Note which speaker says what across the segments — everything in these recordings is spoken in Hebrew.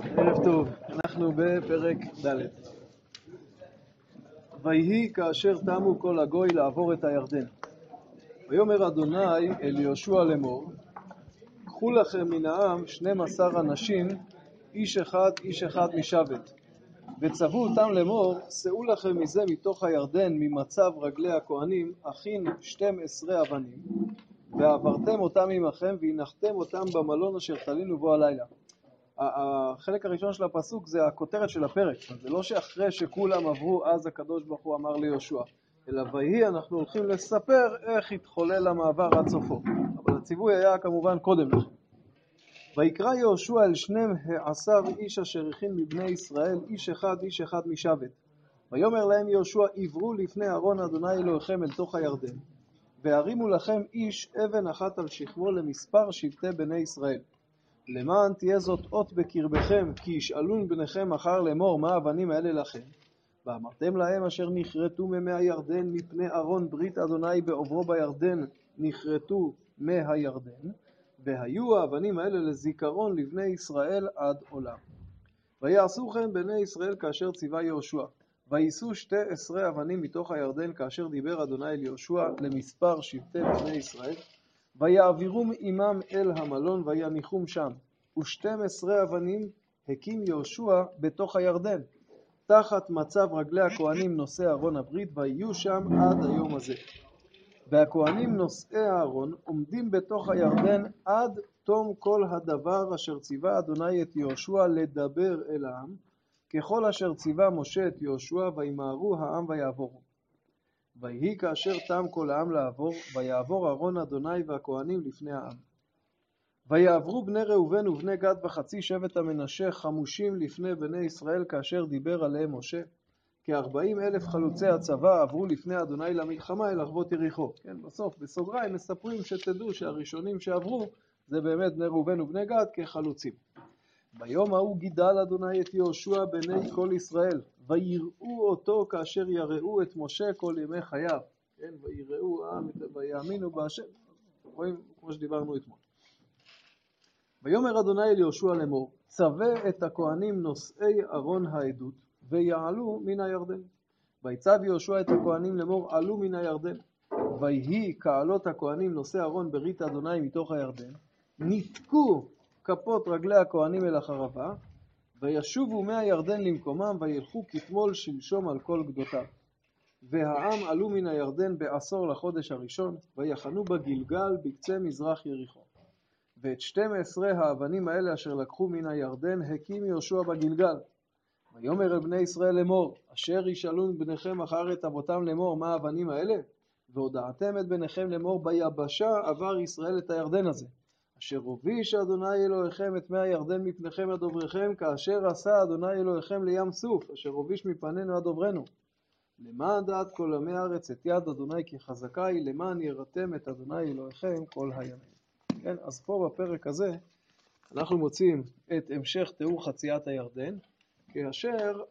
Speaker 1: ערב טוב, אנחנו בפרק ד'. ויהי כאשר תמו כל הגוי לעבור את הירדן. ויאמר אדוני אל יהושע לאמור, קחו לכם מן העם שנים עשר אנשים, איש אחד איש אחד משבת. וצוו אותם לאמור, שאו לכם מזה מתוך הירדן, ממצב רגלי הכהנים, הכין שתים עשרה אבנים, ועברתם אותם עמכם, והנחתם אותם במלון אשר תלינו בו הלילה. החלק הראשון של הפסוק זה הכותרת של הפרק, זה לא שאחרי שכולם עברו אז הקדוש ברוך הוא אמר ליהושע, אלא ויהי אנחנו הולכים לספר איך התחולל המעבר עד סופו, אבל הציווי היה כמובן קודם לכן. ויקרא יהושע אל שנים העשר איש אשר הכין מבני ישראל, איש אחד איש אחד משבת. ויאמר להם יהושע עברו לפני ארון אדוני אלוהיכם אל תוך הירדן, והרימו לכם איש אבן אחת על שכמו למספר שבטי בני ישראל. למען תהיה זאת אות בקרבכם, כי ישאלון בניכם מחר לאמור מה האבנים האלה לכם. ואמרתם להם אשר נכרתו ממי הירדן מפני ארון ברית אדוני בעוברו בירדן נכרתו מהירדן, והיו האבנים האלה לזיכרון לבני ישראל עד עולם. ויעשו כן בני ישראל כאשר ציווה יהושע. ויישאו שתי עשרה אבנים מתוך הירדן כאשר דיבר אדוני אל יהושע למספר שבטי בני ישראל. ויעבירום עמם אל המלון ויניחום שם. ושתים עשרה אבנים הקים יהושע בתוך הירדן, תחת מצב רגלי הכהנים נושאי ארון הברית, ויהיו שם עד היום הזה. והכהנים נושאי הארון עומדים בתוך הירדן עד תום כל הדבר אשר ציווה אדוני את יהושע לדבר אל העם, ככל אשר ציווה משה את יהושע, וימהרו העם ויעבורו. ויהי כאשר תם כל העם לעבור, ויעבור ארון אדוני והכהנים לפני העם. ויעברו בני ראובן ובני גד וחצי שבט המנשה חמושים לפני בני ישראל כאשר דיבר עליהם משה. כארבעים אלף חלוצי הצבא עברו לפני אדוני למלחמה אל ערבות יריחו. כן, בסוף, בסוגריים, מספרים שתדעו שהראשונים שעברו זה באמת בני ראובן ובני גד כחלוצים. ביום ההוא גידל אדוני את יהושע בני כל ישראל, ויראו אותו כאשר יראו את משה כל ימי חייו. כן, ויראו העם ויאמינו בהשם. רואים כמו שדיברנו אתמול. ויאמר אדוני אל יהושע לאמור, צווה את הכהנים נושאי ארון העדות, ויעלו מן הירדן. ויצב יהושע את הכהנים לאמור, עלו מן הירדן. ויהי כעלות הכהנים נושאי ארון ברית אדוני מתוך הירדן, ניתקו כפות רגלי הכהנים אל החרבה, וישובו מהירדן למקומם, וילכו כתמול שלשום על כל גדותיו. והעם עלו מן הירדן בעשור לחודש הראשון, ויחנו בגלגל בקצה מזרח יריחו. ואת שתים עשרה האבנים האלה אשר לקחו מן הירדן, הקים יהושע בגלגל. ויאמר אל בני ישראל לאמור, אשר ישאלון בניכם אחר את אבותם לאמור, מה האבנים האלה? והודעתם את בניכם לאמור, ביבשה עבר ישראל את הירדן הזה. אשר הוביש אדוני אלוהיכם את מי הירדן מפניכם עד עובריכם, כאשר עשה אדוני אלוהיכם לים סוף, אשר הוביש מפנינו עד עוברנו. למען דעת כל עמי הארץ את יד אדוני כי חזקה היא, למען יראתם את אדוני אלוהיכם כל הימים. כן, אז פה בפרק הזה אנחנו מוצאים את המשך תיאור חציית הירדן, כאשר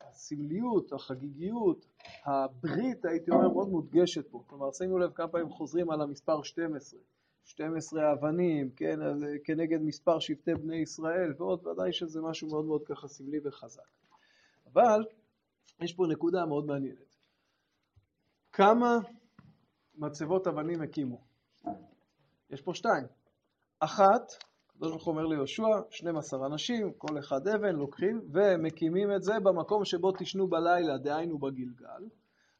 Speaker 1: הסמליות, החגיגיות, הברית, הייתי אומר, מאוד מודגשת פה. כלומר, שימו לב כמה פעמים חוזרים על המספר 12. 12 אבנים, כן, כנגד מספר שבטי בני ישראל, ועוד ודאי שזה משהו מאוד מאוד ככה סמלי וחזק. אבל יש פה נקודה מאוד מעניינת. כמה מצבות אבנים הקימו? יש פה שתיים. אחת, הקדוש ברוך הוא אומר ליהושע, 12 אנשים, כל אחד אבן, לוקחים ומקימים את זה במקום שבו תשנו בלילה, דהיינו בגלגל.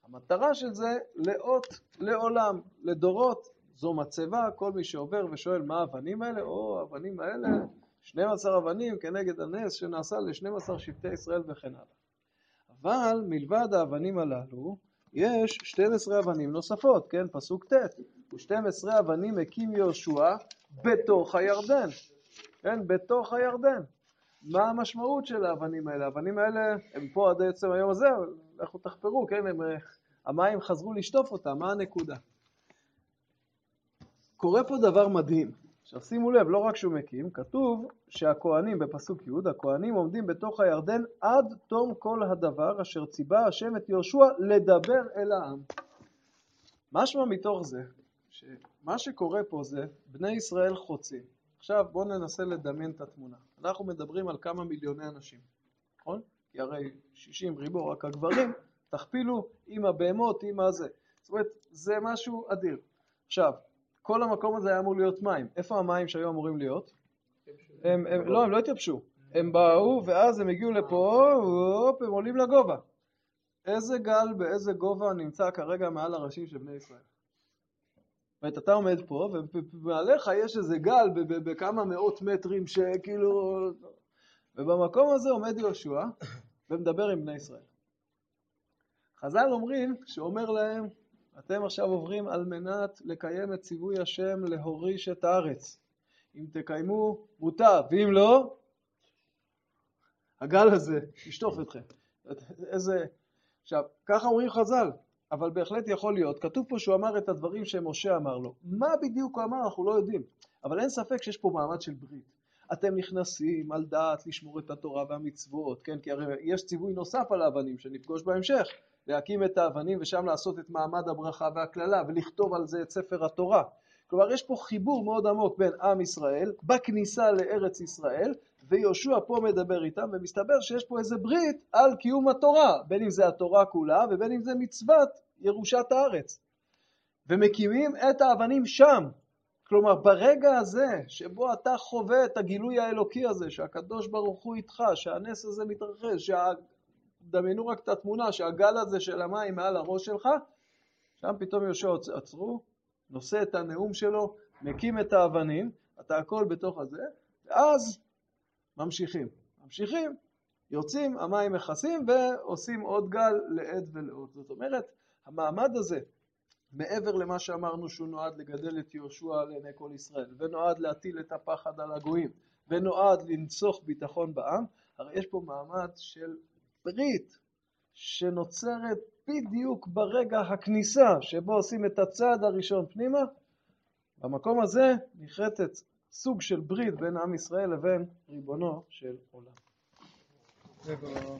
Speaker 1: המטרה של זה לאות לעולם, לדורות, זו מצבה, כל מי שעובר ושואל מה האבנים האלה, או האבנים האלה, 12 אבנים כנגד הנס שנעשה ל-12 שבטי ישראל וכן הלאה. אבל מלבד האבנים הללו, יש 12 אבנים נוספות, כן, פסוק ט', ו-12 אבנים הקים יהושע בתוך הירדן, כן, בתוך הירדן. מה המשמעות של האבנים האלה? האבנים האלה הם פה עד עצם היום הזה, לכו תחפרו, כן, הם, המים חזרו לשטוף אותם, מה הנקודה? קורה פה דבר מדהים. עכשיו שימו לב, לא רק שהוא מקים, כתוב שהכהנים, בפסוק י', הכהנים עומדים בתוך הירדן עד תום כל הדבר אשר ציווה השם את יהושע לדבר אל העם. משמע מתוך זה, שמה שקורה פה זה בני ישראל חוצים. עכשיו בואו ננסה לדמיין את התמונה. אנחנו מדברים על כמה מיליוני אנשים, נכון? כי הרי 60 ריבו רק הגברים, תכפילו עם הבהמות, עם הזה. זאת אומרת, זה משהו אדיר. עכשיו, כל המקום הזה היה אמור להיות מים. איפה המים שהיו אמורים להיות? הם, הם, לא, הם לא התייבשו. הם באו, ואז הם הגיעו לפה, הופ, הם עולים לגובה. איזה גל באיזה גובה נמצא כרגע מעל הראשים של בני ישראל? זאת אתה עומד פה, ומעליך יש איזה גל בכמה מאות מטרים שכאילו... ובמקום הזה עומד יהושע ומדבר עם בני ישראל. חז"ל אומרים, שאומר להם, אתם עכשיו עוברים על מנת לקיים את ציווי השם להוריש את הארץ. אם תקיימו, מוטב, ואם לא, הגל הזה ישטוף אתכם. איזה... עכשיו, ככה אומרים חז"ל, אבל בהחלט יכול להיות, כתוב פה שהוא אמר את הדברים שמשה אמר לו. מה בדיוק הוא אמר אנחנו לא יודעים, אבל אין ספק שיש פה מעמד של ברית. אתם נכנסים על דעת לשמור את התורה והמצוות, כן? כי הרי יש ציווי נוסף על האבנים שנפגוש בהמשך, להקים את האבנים ושם לעשות את מעמד הברכה והקללה ולכתוב על זה את ספר התורה. כלומר, יש פה חיבור מאוד עמוק בין עם ישראל בכניסה לארץ ישראל, ויהושע פה מדבר איתם, ומסתבר שיש פה איזה ברית על קיום התורה, בין אם זה התורה כולה ובין אם זה מצוות ירושת הארץ. ומקימים את האבנים שם. כלומר, ברגע הזה שבו אתה חווה את הגילוי האלוקי הזה, שהקדוש ברוך הוא איתך, שהנס הזה מתרחש, שה... דמיינו רק את התמונה, שהגל הזה של המים מעל הראש שלך, שם פתאום יהושע עצרו, נושא את הנאום שלו, מקים את האבנים, אתה הכל בתוך הזה, ואז ממשיכים. ממשיכים, יוצאים, המים מכסים ועושים עוד גל לעד ולעוד. זאת אומרת, המעמד הזה, מעבר למה שאמרנו שהוא נועד לגדל את יהושע לעיני כל ישראל, ונועד להטיל את הפחד על הגויים, ונועד לנצוח ביטחון בעם, הרי יש פה מעמד של ברית שנוצרת בדיוק ברגע הכניסה שבו עושים את הצעד הראשון פנימה, במקום הזה נחרטת סוג של ברית בין עם ישראל לבין ריבונו של עולם.